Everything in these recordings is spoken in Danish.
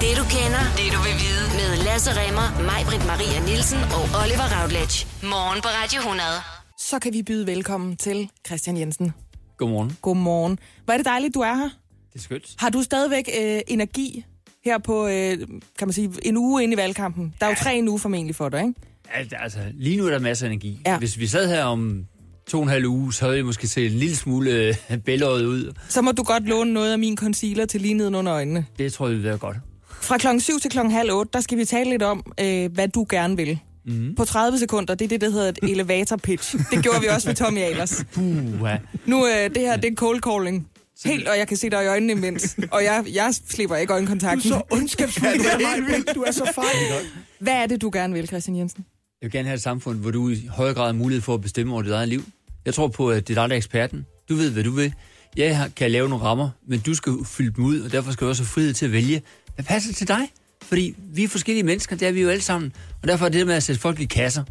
Det du kender, det du vil vide. Med Lasse Remmer, Mig-Britt Maria Nielsen og Oliver Routledge. Morgen på Radio 100. Så kan vi byde velkommen til Christian Jensen. Godmorgen. Godmorgen. Hvor er det dejligt, du er her. Det er skønt. Har du stadigvæk øh, energi her på, øh, kan man sige, en uge ind i valgkampen? Der er jo tre en uge formentlig for dig, ikke? Altså, altså, lige nu er der masser af energi. Ja. Hvis vi sad her om to og en halv uge, så havde vi måske set en lille smule øh, bælåret ud. Så må du godt låne noget af min concealer til lige neden under øjnene. Det tror jeg vil være godt. Fra klokken 7 til klokken halv 8, der skal vi tale lidt om, øh, hvad du gerne vil. Mm. På 30 sekunder, det er det, der hedder et elevator pitch. Det gjorde vi også med Tommy Ahlers. Nu, øh, det her, det er cold calling. Helt, og jeg kan se dig i øjnene imens. Og jeg, jeg slipper ikke øjenkontakten. ondskabsfuld. Du er vildt. Du er så farlig. Hvad er det, du gerne vil, Christian Jensen? Jeg vil gerne have et samfund, hvor du i høj grad har mulighed for at bestemme over dit eget liv. Jeg tror på, at det er dig, der er eksperten. Du ved, hvad du vil. Jeg kan lave nogle rammer, men du skal fylde dem ud, og derfor skal du også have frihed til at vælge, hvad passer til dig. Fordi vi er forskellige mennesker, det er vi jo alle sammen. Og derfor er det med at sætte folk i kasser,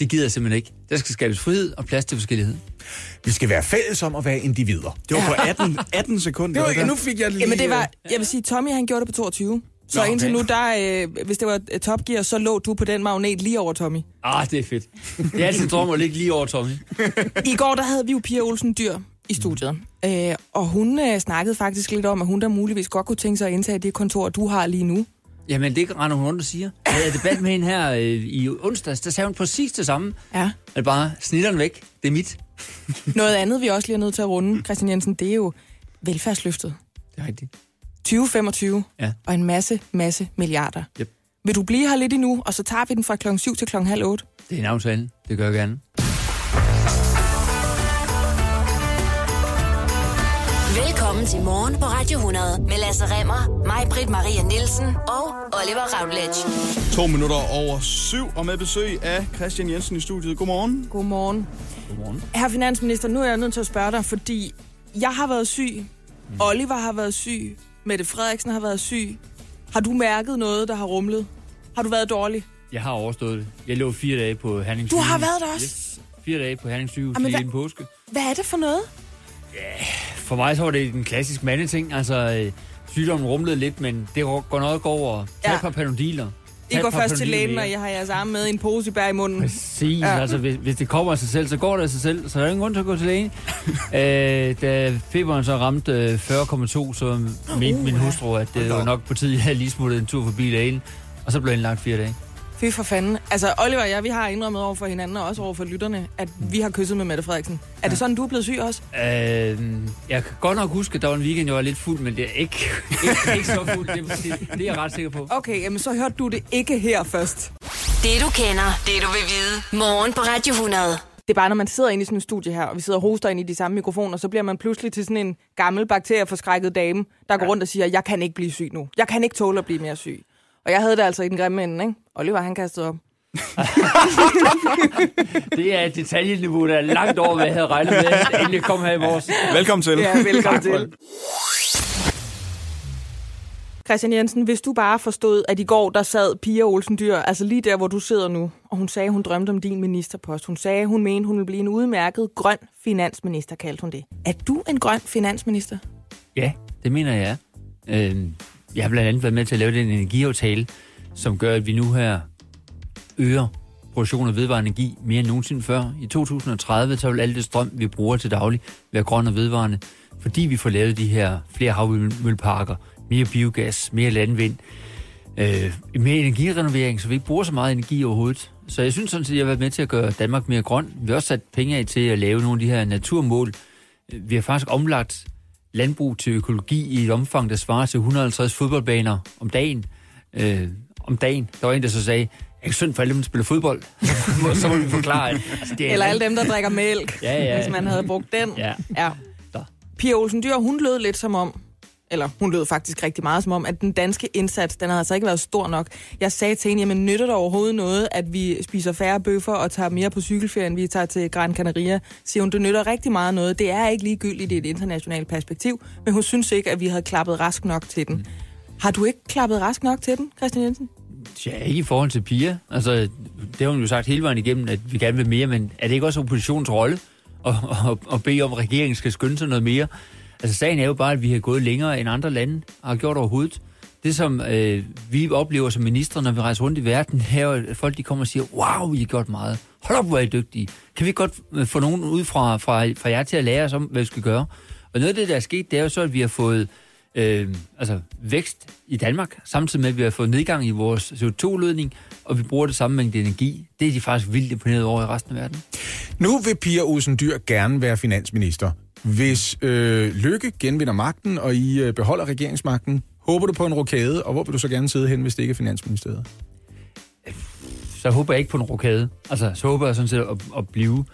det gider jeg simpelthen ikke. Der skal skabes frihed og plads til forskellighed. Vi skal være fælles om at være individer. Det var på 18, 18 sekunder. Det var, det der. nu fik jeg lige... Jamen det var, jeg vil sige, Tommy han gjorde det på 22. Så Nå, okay. indtil nu, der, øh, hvis det var et Top Gear, så lå du på den magnet lige over Tommy. Ah, det er fedt. Det er altid drøm at ligge lige over Tommy. I går, der havde vi jo Pia Olsen Dyr i studiet. Øh, og hun øh, snakkede faktisk lidt om, at hun der muligvis godt kunne tænke sig at indtage det kontor, du har lige nu. Jamen, det render hun rundt og siger. Jeg havde debat med hende her øh, i onsdags, der sagde hun præcis det samme. Ja. At bare, snitteren væk, det er mit. Noget andet, vi også lige er nødt til at runde, Christian Jensen, det er jo velfærdsløftet. Det er rigtigt. 2025 Ja. og en masse, masse milliarder. Yep. Vil du blive her lidt endnu, og så tager vi den fra klokken 7 til klokken halv 8? Det er en aftale. Det gør jeg gerne. Velkommen til Morgen på Radio 100. Med Lasse Remmer, Mig-Britt Maria Nielsen og Oliver Routledge. To minutter over syv, og med besøg af Christian Jensen i studiet. Godmorgen. Godmorgen. Godmorgen. Herre finansminister, nu er jeg nødt til at spørge dig, fordi jeg har været syg, Oliver har været syg, Mette Frederiksen har været syg. Har du mærket noget, der har rumlet? Har du været dårlig? Jeg har overstået det. Jeg lå fire dage på Herning Du har været der også? Yes. Fire dage på Herning sygehus lige hvad- inden påske. Hvad er det for noget? For mig så var det en klassisk mandeting. Altså, øh, sygdommen rumlede lidt, men det går nok over. Tag Ja. et par panodiler. I går først til lægen, og jeg har jeres arme med i en pose bær i munden. Præcis, Ja. altså hvis, hvis det kommer af sig selv, så går det af sig selv, så der er ingen grund til at gå til lægen. øh, da feberen så ramte øh, 40,2, så mente min hustru, at det var nok på tide, at jeg lige smuttede en tur forbi lægen, og så blev jeg indlagt fire dage. Fy for fanden. Altså, Oliver og jeg, vi har indrømmet over for hinanden, og også over for lytterne, at vi har kysset med Mette Frederiksen. Er det sådan, du er blevet syg også? Øh, jeg kan godt nok huske, at der var en weekend, jeg var lidt fuld, men det er ikke, ikke, ikke så fuld, det, det, det er jeg ret sikker på. Okay, jamen så hørte du det ikke her først. Det du kender, det du vil vide. Morgen på Radio 100. Det er bare, når man sidder inde i sådan en studie her, og vi sidder og hoster ind i de samme mikrofoner, så bliver man pludselig til sådan en gammel bakterieforskrækket dame, der går rundt og siger, jeg kan ikke blive syg nu. Jeg kan ikke tåle at blive mere syg. Og jeg havde det altså i den grimme ende, ikke? Oliver, han kastede op. Det er et detaljeniveau, der er langt over, hvad jeg havde regnet med, endelig kom her i morges. Velkommen til. Ja, velkommen til. Christian Jensen, hvis du bare forstod, at i går der sad Pia Olsen Dyr, altså lige der, hvor du sidder nu, og hun sagde, hun drømte om din ministerpost. Hun sagde, hun mente, hun ville blive en udmærket grøn finansminister, kaldte hun det. Er du en grøn finansminister? Ja, det mener jeg. er. Jeg har blandt andet været med til at lave den energiaftale, som gør, at vi nu her øger produktion af vedvarende energi mere end nogensinde før. I 2030 så vil alt det strøm, vi bruger til daglig, være grøn og vedvarende, fordi vi får lavet de her flere havvindmølleparker, mere biogas, mere landvind, øh, mere energirenovering, så vi ikke bruger så meget energi overhovedet. Så jeg synes sådan set, at jeg har været med til at gøre Danmark mere grøn. Vi har også sat penge af til at lave nogle af de her naturmål. Vi har faktisk omlagt landbrug til økologi i et omfang, der svarer til 150 fodboldbaner om dagen. Øh, om dagen. Der var en, der så sagde, er synd for alle dem, der spiller fodbold. så må vi forklare, altså, det er Eller alle dem, der drikker mælk, Ja, ja. hvis man havde brugt den. Ja. ja. Pia Olsen Dyr, hun lød lidt som om, eller hun lød faktisk rigtig meget som om, at den danske indsats, den havde altså ikke været stor nok. Jeg sagde til hende, jamen nytter det overhovedet noget, at vi spiser færre bøffer og tager mere på cykelferie, end vi tager til Gran Canaria? Siger hun, det nytter rigtig meget noget. Det er ikke ligegyldigt i et internationalt perspektiv, men hun synes ikke, at vi havde klappet rask nok til den. Har du ikke klappet rask nok til den, Christian Jensen? Ja, ikke i forhold til Pia. Altså, det har hun jo sagt hele vejen igennem, at vi gerne vil mere, men er det ikke også oppositionens rolle at, at, at bede om, at regeringen skal skynde sig noget mere? Altså, sagen er jo bare, at vi har gået længere end andre lande har gjort overhovedet. det som øh, vi oplever som ministre, når vi rejser rundt i verden, er, at folk de kommer og siger, wow, I har gjort meget. Hold op, hvor er I dygtige. Kan vi godt øh, få nogen ud fra, fra, fra jer til at lære os om, hvad vi skal gøre? Og noget af det, der er sket, det er jo så, at vi har fået øh, altså vækst i Danmark, samtidig med, at vi har fået nedgang i vores CO2-udledning, og vi bruger det samme mængde energi. Det er de faktisk vildt imponeret over i resten af verden. Nu vil Pia Olsen Dyr gerne være finansminister. Hvis øh, Lykke genvinder magten, og I øh, beholder regeringsmagten, håber du på en rokade, og hvor vil du så gerne sidde hen, hvis det ikke er Finansministeriet? Så håber jeg ikke på en rokade. Altså, så håber jeg sådan set at, at blive.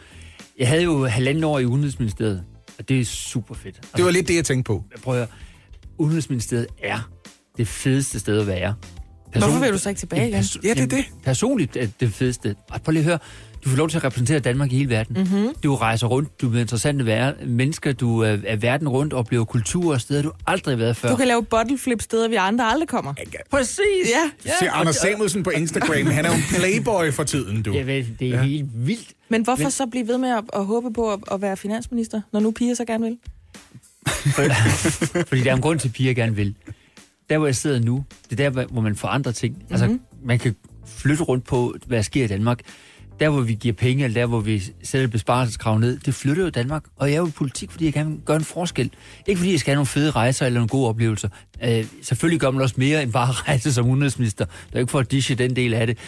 Jeg havde jo halvanden år i Udenrigsministeriet, og det er super fedt. Altså, Det var lidt det, jeg tænkte på. jeg prøver, Udenrigsministeriet er det fedeste sted at være. Hvorfor vil du så ikke tilbage igen? Perso- Ja, det er det. Personligt er det fedeste. Og prøv lige at høre. Du får lov til at repræsentere Danmark i hele verden. Mhm. Mm-hmm. Du rejser rundt, du er interessante være, mennesker, du er, er verden rundt og oplever kultur og steder, du aldrig har været før. Du kan lave bottle flip steder, vi andre aldrig kommer. Præcis! Ja. Se Anders Samuelsen på Instagram, han er jo en playboy for tiden, du. Jeg ved, det er ja. helt vildt. Men hvorfor så blive ved med at, at håbe på at, at være finansminister, når nu Pia så gerne vil? Fordi der er en grund til, at piger gerne vil. Der, hvor jeg sidder nu, det er der, hvor man forandrer ting. Mm-hmm. Altså, man kan flytte rundt på, hvad der sker i Danmark. Der, hvor vi giver penge, eller der, hvor vi sætter besparelseskrav ned, det flytter jo Danmark. Og jeg er jo i politik, fordi jeg kan gøre en forskel. Ikke fordi jeg skal have nogle fede rejser eller nogle gode oplevelser. Øh, selvfølgelig gør man også mere end bare rejse som udenrigsminister. Det er ikke for at dishe den del af det.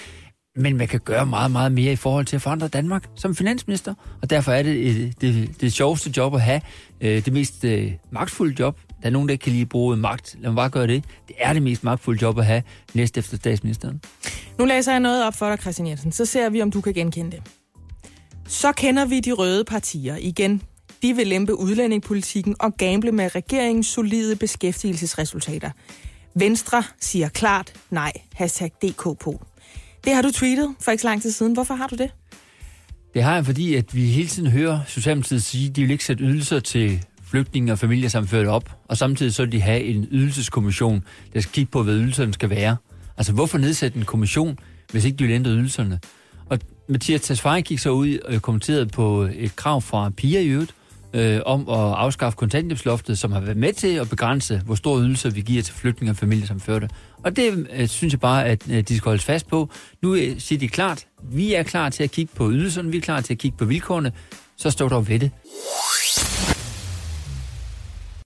Men man kan gøre meget, meget mere i forhold til at forandre Danmark som finansminister. Og derfor er det det, det, det sjoveste job at have. Øh, det mest øh, magtfulde job. Der er nogen, der kan lige bruge magt. Lad mig bare gøre det. Det er det mest magtfulde job at have næst efter statsministeren. Nu læser jeg noget op for dig, Christian Jensen. Så ser vi, om du kan genkende det. Så kender vi de røde partier igen. De vil lempe udlændingepolitikken og gamble med regeringens solide beskæftigelsesresultater. Venstre siger klart nej. Hashtag DK på. Det har du tweetet for ikke så lang tid siden. Hvorfor har du det? Det har jeg, fordi at vi hele tiden hører Socialdemokratiet sige, at de vil ikke sætte ydelser til flygtninge og familier familiesamførte op, og samtidig så vil de have en ydelseskommission, der skal kigge på, hvad ydelserne skal være. Altså, hvorfor nedsætte en kommission, hvis ikke de vil ændre ydelserne? Og Mathias Tesfaye gik så ud og kommenterede på et krav fra Pia i øvrigt, øh, om at afskaffe kontanthjælpsloftet, som har været med til at begrænse, hvor store ydelser vi giver til flygtninge og familier familiesamførte. Og det øh, synes jeg bare, at øh, de skal holdes fast på. Nu øh, siger de klart, vi er klar til at kigge på ydelserne, vi er klar til at kigge på vilkårene, så står der ved det.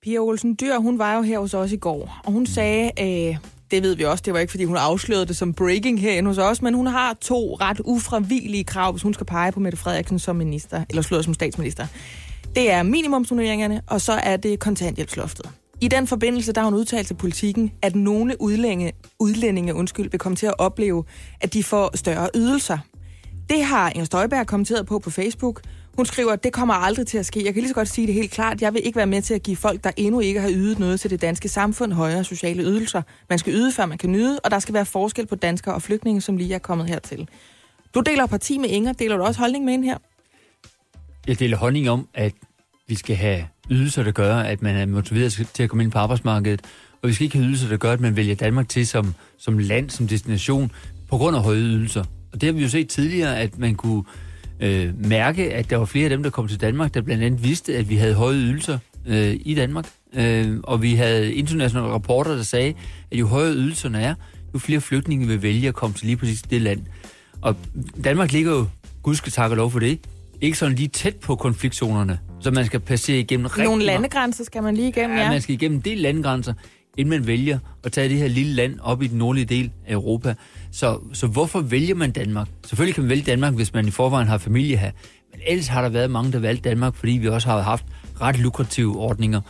Pia Olsen Dyr, hun var jo her hos os i går, og hun sagde, øh, det ved vi også, det var ikke fordi hun afslørede det som breaking herinde hos os, men hun har to ret ufravigelige krav, hvis hun skal pege på Mette Frederiksen som minister, eller slået som statsminister. Det er minimumsnormeringerne, og så er det kontanthjælpsloftet. I den forbindelse, der har hun udtalt til politikken, at nogle udlænge, udlændinge undskyld, vil komme til at opleve, at de får større ydelser. Det har Inger Støjberg kommenteret på på Facebook. Hun skriver, at det kommer aldrig til at ske. Jeg kan lige så godt sige det helt klart. Jeg vil ikke være med til at give folk, der endnu ikke har ydet noget til det danske samfund, højere sociale ydelser. Man skal yde, før man kan nyde, og der skal være forskel på danskere og flygtninge, som lige er kommet hertil. Du deler parti med Inger. Deler du også holdning med hende her? Jeg deler holdning om, at vi skal have ydelser, der gør, at man er motiveret til at komme ind på arbejdsmarkedet. Og vi skal ikke have ydelser, der gør, at man vælger Danmark til som, som land, som destination, på grund af høje ydelser. Og det har vi jo set tidligere, at man kunne øh, mærke, at der var flere af dem, der kom til Danmark, der blandt andet vidste, at vi havde høje ydelser øh, i Danmark. Øh, og vi havde internationale rapporter, der sagde, at jo højere ydelserne er, jo flere flygtninge vil vælge at komme til lige præcis det land. Og Danmark ligger jo, gud skal takke lov for det, ikke sådan lige tæt på konfliktzonerne, så man skal passere igennem rigtig Nogle landegrænser skal man lige igennem, Ja, ja. man skal igennem del landegrænser, inden man vælger at tage det her lille land op i den nordlige del af Europa. Så, så hvorfor vælger man Danmark? Selvfølgelig kan man vælge Danmark, hvis man i forvejen har familie her. Men ellers har der været mange, der valgte Danmark, fordi vi også har haft ret lukrative ordninger.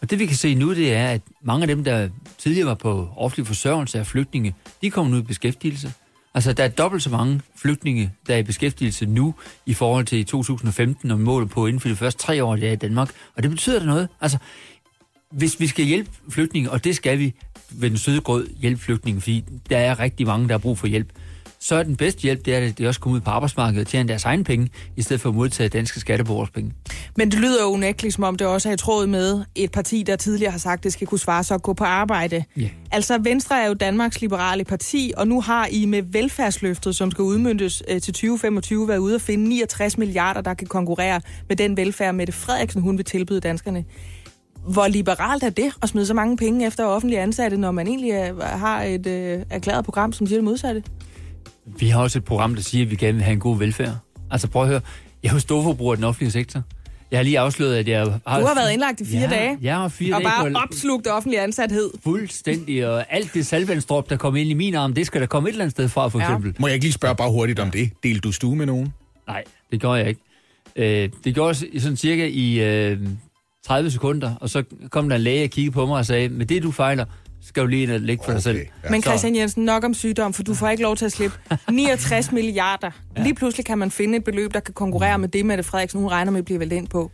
Og det vi kan se nu, det er, at mange af dem, der tidligere var på offentlig forsørgelse af flygtninge, de kommer nu i beskæftigelse. Altså, der er dobbelt så mange flygtninge, der er i beskæftigelse nu, i forhold til i 2015, vi målet på inden for de første tre år, det er i Danmark. Og det betyder da noget. Altså, hvis vi skal hjælpe flygtninge, og det skal vi ved den søde grød hjælpe flygtninge, fordi der er rigtig mange, der har brug for hjælp, så er den bedste hjælp, det er, at de også kommer ud på arbejdsmarkedet og tjener deres egen penge, i stedet for at modtage danske skatteborgers penge. Men det lyder jo unægteligt, som om det også er i tråd med et parti, der tidligere har sagt, at det skal kunne svare sig at gå på arbejde. Ja. Altså, Venstre er jo Danmarks liberale parti, og nu har I med velfærdsløftet, som skal udmyndtes øh, til 2025, været ude at finde 69 milliarder, der kan konkurrere med den velfærd, Mette Frederiksen hun vil tilbyde danskerne. Hvor liberalt er det at smide så mange penge efter offentlige ansatte, når man egentlig er, har et øh, erklæret program, som siger det modsatte? Vi har også et program, der siger, at vi gerne vil have en god velfærd. Altså prøv at høre, jeg er jo storforbruger af den offentlige sektor. Jeg har lige afsløret, at jeg har... Du har været indlagt i fire ja, dage. Jeg har fire og dage bare på- opslugt offentlig ansathed. Fuldstændig, og alt det salvandsdrop, der kommer ind i min arm, det skal der komme et eller andet sted fra, for Ja. eksempel. Må jeg ikke lige spørge bare hurtigt om det? Delte du stue med nogen? Nej, det gjorde jeg ikke. Øh, det gjorde jeg i sådan cirka i øh, 30 sekunder, og så kom der en læge og kiggede på mig og sagde, med det du fejler, skal du lige ind og lægge for dig selv. ja. Men Christian Jensen, nok om sygdom, for du får ikke lov til at slippe 69 milliarder. Lige pludselig kan man finde et beløb, der kan konkurrere med det, Mette Frederiksen hun regner med at blive valgt ind på.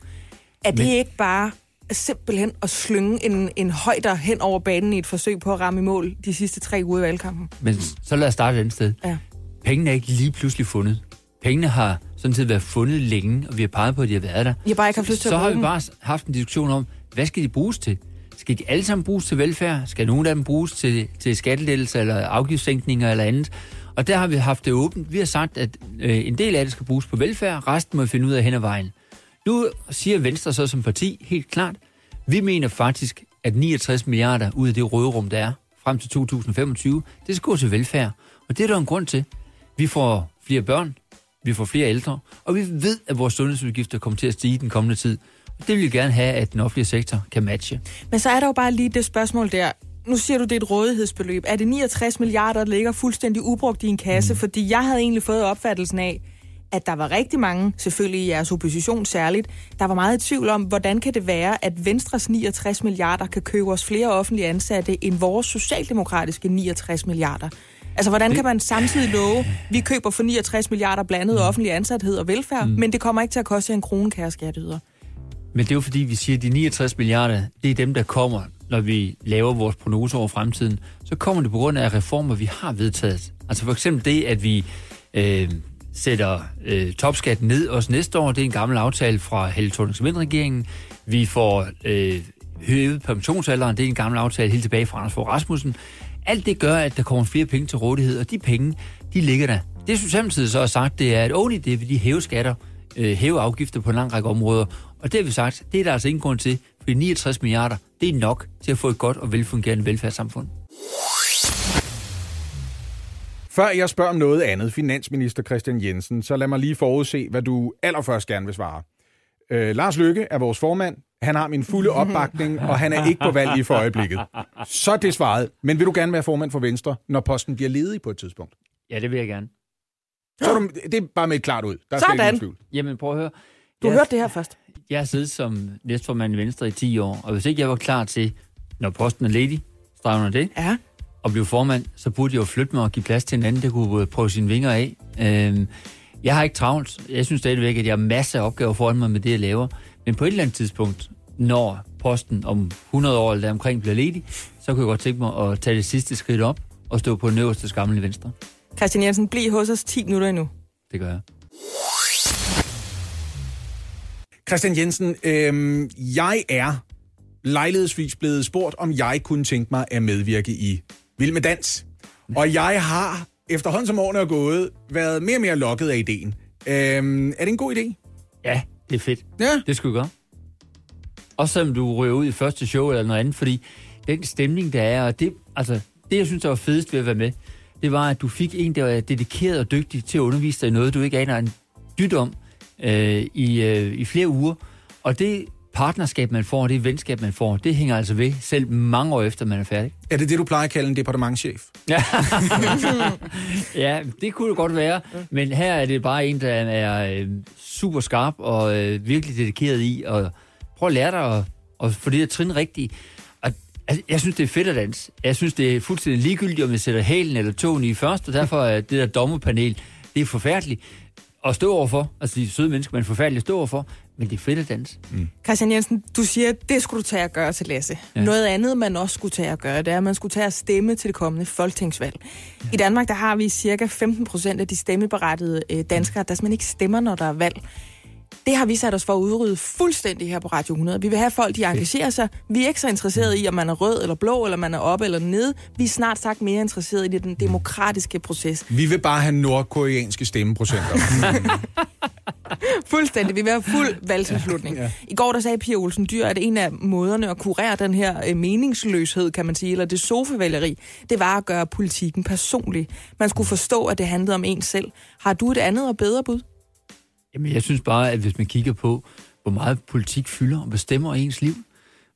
Er det Men- ikke bare simpelthen at slynge en, en højder hen over banen i et forsøg på at ramme i mål de sidste tre uger i valgkampen? Men så lad os starte et andet sted. Ja. Pengene er ikke lige pludselig fundet. Pengene har sådan set været fundet længe, og vi har peget på, at de har været der. Jeg har bare ikke haft lyst til så at har bruge vi bare haft en diskussion om, hvad skal de bruges til? Skal de alle sammen bruges til velfærd? Skal nogle af dem bruges til, til skattelettelser eller afgiftssænkninger eller andet? Og der har vi haft det åbent. Vi har sagt, at øh, en del af det skal bruges på velfærd, resten må vi finde ud af hen ad vejen. Nu siger Venstre så som parti helt klart, vi mener faktisk, at 69 milliarder ud af det røde der er frem til 2025, det skal gå til velfærd. Og det er der en grund til. Vi får flere børn, vi får flere ældre, og vi ved, at vores sundhedsudgifter kommer til at stige den kommende tid. Det vil vi gerne have, at den offentlige sektor kan matche. Men så er der jo bare lige det spørgsmål der. Nu siger du, det er et rådighedsbeløb. Er det 69 milliarder, der ligger fuldstændig ubrugt i en kasse? Mm. Fordi jeg havde egentlig fået opfattelsen af, at der var rigtig mange, selvfølgelig i jeres opposition særligt, der var meget i tvivl om, hvordan kan det være, at Venstres 69 milliarder kan købe os flere offentlige ansatte end vores socialdemokratiske 69 milliarder. Altså, hvordan kan man samtidig love, vi køber for 69 milliarder blandet offentlig ansathed og velfærd, mm. men det kommer ikke til at koste en krone, kære skatteyder? Men det er jo fordi, vi siger, at de 69 milliarder, det er dem, der kommer, når vi laver vores prognoser over fremtiden. Så kommer det på grund af reformer, vi har vedtaget. Altså for eksempel det, at vi øh, sætter øh, topskatten ned også næste år. Det er en gammel aftale fra Helle thorning regeringen Vi får øh, hævet pensionsalderen. Det er en gammel aftale helt tilbage fra Anders Fogh Rasmussen. Alt det gør, at der kommer flere penge til rådighed, og de penge, de ligger der. Det Socialdemokratiet så har sagt, det er, at oven i det vil de hæve skatter, øh, hæve afgifter på en lang række områder. Og det har vi sagt, det er der altså ingen grund til, fordi 69 milliarder, det er nok til at få et godt og velfungerende velfærdssamfund. Før jeg spørger om noget andet, finansminister Christian Jensen, så lad mig lige forudse, hvad du allerførst gerne vil svare. Øh, Lars Lykke er vores formand. Han har min fulde opbakning, og han er ikke på valg i for øjeblikket. Så er det svaret. Men vil du gerne være formand for Venstre, når posten bliver ledig på et tidspunkt? Ja, det vil jeg gerne. Så er du, det er bare med et klart ud. Der er slet ikke Sådan. nogen tvivl. Jamen prøv at høre. Du Jeg- hørte det her først. Jeg har siddet som næstformand i Venstre i 10 år, og hvis ikke jeg var klar til, når posten er ledig, streger det, Ja. og blive formand, så burde jeg jo flytte mig og give plads til en anden, der kunne prøve sine vinger af. Øhm, jeg har ikke travlt. Jeg synes stadigvæk, at jeg har masser af opgaver foran mig med det, jeg laver. Men på et eller andet tidspunkt, når posten om 100 år eller omkring bliver ledig, så kunne jeg godt tænke mig at tage det sidste skridt op og stå på den øverste skammel i Venstre. Christian Jensen, bliv hos os 10 minutter endnu. Det gør jeg. Christian Jensen, øh, jeg er lejlighedsvis blevet spurgt, om jeg kunne tænke mig at medvirke i Vild med Dans. Og jeg har, efterhånden som årene er gået, været mere og mere lokket af ideen. Øh, er det en god idé? Ja, det er fedt. Ja. Det skulle vi gøre. Også selvom du ryger ud i første show eller noget andet, fordi den stemning, der er, og det, altså, det jeg synes, der var fedest ved at være med, det var, at du fik en, der var dedikeret og dygtig til at undervise dig i noget, du ikke aner en dyt om øh, i, øh, i flere uger. Og det partnerskab, man får, det venskab, man får, det hænger altså ved, selv mange år efter, man er færdig. Er det det, du plejer at kalde en departementchef? Ja, det kunne det godt være, men her er det bare en, der er øh, super skarp og øh, virkelig dedikeret i at prøve at lære dig at, at få det her trin rigtigt. Og, altså, jeg synes, det er fedt at danse. Jeg synes, det er fuldstændig ligegyldigt, om jeg sætter hælen eller tåen i først, og derfor er det der dommerpanel, det er forfærdeligt at stå overfor. Altså, de søde mennesker, man forfærdeligt at stå overfor, men det er fedt at danse. Christian Jensen, du siger, at det skulle du tage at gøre til Lasse. Ja. Noget andet, man også skulle tage at gøre, det er, at man skulle tage at stemme til det kommende folketingsvalg. Ja. I Danmark, der har vi cirka 15 procent af de stemmeberettigede øh, danskere, der simpelthen ikke stemmer, når der er valg. Det har vi sat os for at udrydde fuldstændig her på Radio 100. Vi vil have folk, de engagerer sig. Vi er ikke så interesserede i, om man er rød eller blå, eller man er oppe eller nede. Vi er snart sagt mere interesserede i den demokratiske proces. Vi vil bare have nordkoreanske stemmeprocenter. Fuldstændig. Vi vil have fuld valgtilslutning. ja. I går der sagde Pia Olsen Dyr, at en af måderne at kurere den her øh, meningsløshed, kan man sige, eller det sofavælgeri, det var at gøre politikken personlig. Man skulle forstå, at det handlede om en selv. Har du et andet og bedre bud? Jamen, jeg synes bare, at hvis man kigger på, hvor meget politik fylder og bestemmer ens liv,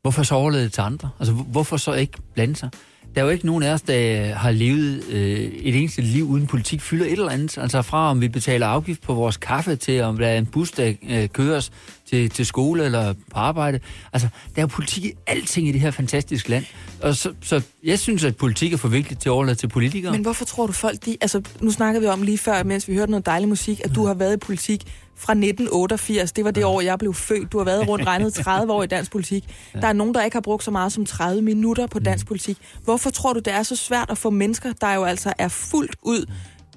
hvorfor så overlade det til andre? Altså, hvorfor så ikke blande sig? Der er jo ikke nogen af os, der har levet øh, et eneste liv uden politik fylder et eller andet. Altså fra om vi betaler afgift på vores kaffe, til om der er en bus, der øh, køres til, til skole eller på arbejde. Altså, der er jo politik i alting i det her fantastiske land. Og så, så jeg synes, at politik er for vigtigt til at overlade til politikere. Men hvorfor tror du folk, de... Altså, nu snakkede vi om lige før, mens vi hørte noget dejlig musik, at du har været i politik fra 1988. Det var det år, jeg blev født. Du har været rundt regnet 30 år i dansk politik. Der er nogen, der ikke har brugt så meget som 30 minutter på dansk politik. Hvorfor tror du, det er så svært at få mennesker, der jo altså er fuldt ud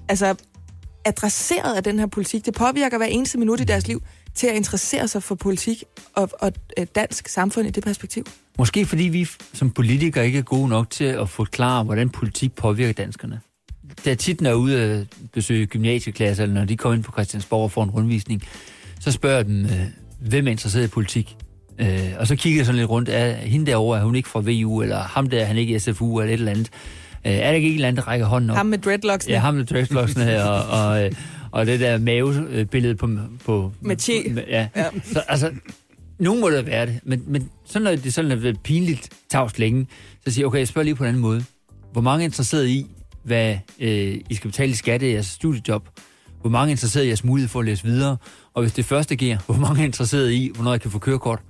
altså, adresseret af den her politik? Det påvirker hver eneste minut i deres liv til at interessere sig for politik og, og øh, dansk samfund i det perspektiv. Måske fordi vi som politikere ikke er gode nok til at forklare, hvordan politik påvirker danskerne da tit når jeg er ude at besøge gymnasieklasser, eller når de kommer ind på Christiansborg og får en rundvisning, så spørger jeg dem, øh, hvem er interesseret i politik? Øh, og så kigger jeg sådan lidt rundt, er hende derovre, er hun ikke fra VU, eller ham der, han ikke SFU, eller et eller andet. Øh, er der ikke en eller andet, der rækker hånden op? Ham med dreadlocksene. Ja, ham med dreadlocksene her, og, og, øh, og det der mavebillede på... på med Ja. ja. Så, altså, nogen må det være det, men, men sådan når det sådan er pinligt tavst længe, så siger jeg, okay, jeg spørger lige på en anden måde. Hvor mange er interesseret i, hvad øh, I skal betale i skat af jeres studiejob, hvor mange er interesseret i jeres mulighed for at læse videre, og hvis det første giver, hvor mange er interesseret i, hvornår jeg kan få kørekort.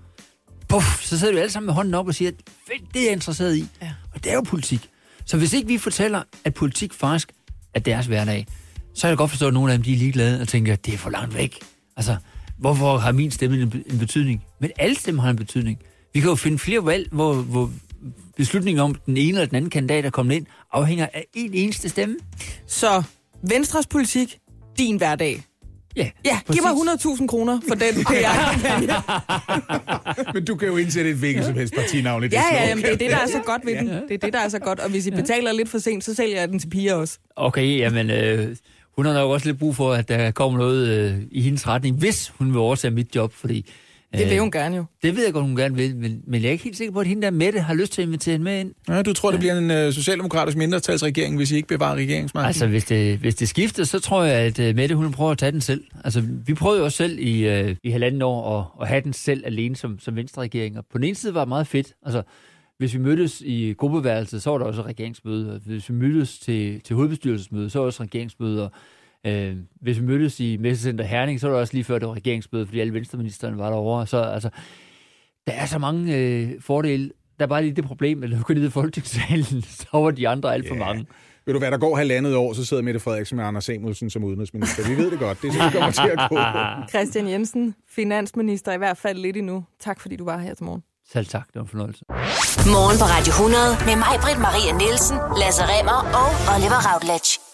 Puff, så sidder vi alle sammen med hånden op og siger, fedt, det er jeg interesseret i. Ja. Og det er jo politik. Så hvis ikke vi fortæller, at politik faktisk er deres hverdag, så er jeg godt forstå, at nogle af dem de er ligeglade og tænker, det er for langt væk. Altså, hvorfor har min stemme en betydning? Men alle stemmer har en betydning. Vi kan jo finde flere valg, hvor, hvor beslutningen om den ene eller den anden kandidat, der kommer ind, afhænger af en eneste stemme. Så Venstres politik, din hverdag. Ja, ja giv mig 100.000 kroner for den PR-kampagne. Men du kan jo indsætte et hvilket som helst partinavn i det Ja, ja, jamen, det er det, der er så godt ved den. Det er det, der er så godt. Og hvis I betaler lidt for sent, så sælger jeg den til piger også. Okay, jamen... Øh, hun har nok også lidt brug for, at der kommer noget øh, i hendes retning, hvis hun vil overtage mit job, fordi det vil hun gerne jo. Det ved jeg godt, hun gerne vil, men, men jeg er ikke helt sikker på, at hende der Mette har lyst til at invitere hende med ind. Ja, du tror, det bliver en uh, socialdemokratisk mindretalsregering, hvis I ikke bevarer regeringsmagten? Altså, hvis det, hvis det skifter, så tror jeg, at uh, Mette hun prøver at tage den selv. Altså, vi prøvede jo også selv i, uh, i halvanden år at, at have den selv alene som, som venstre Og på den ene side var det meget fedt. Altså, hvis vi mødtes i gruppeværelset, så var der også regeringsmøde. Hvis vi mødtes til, til hovedbestyrelsesmøde, så var der også regeringsmøde. Øh, hvis vi mødtes i Messecenter Herning, så var det også lige før det var regeringsmøde, fordi alle venstreministerne var derovre. Så altså, der er så mange øh, fordele. Der er bare lige det problem, at når du går ned i folketingssalen, så var de andre alt for yeah. mange. Ved du hvad, der går halvandet år, så sidder Mette Frederiksen med Anders Samuelsen som udenrigsminister. Vi ved det godt. Det er sådan, det kommer til at gå. Christian Jensen, finansminister i hvert fald lidt endnu. Tak fordi du var her til morgen. Selv tak, det var en fornøjelse. Morgen på Radio 100 med mig, Britt Maria Nielsen, Lasse Remmer og Oliver Routledge.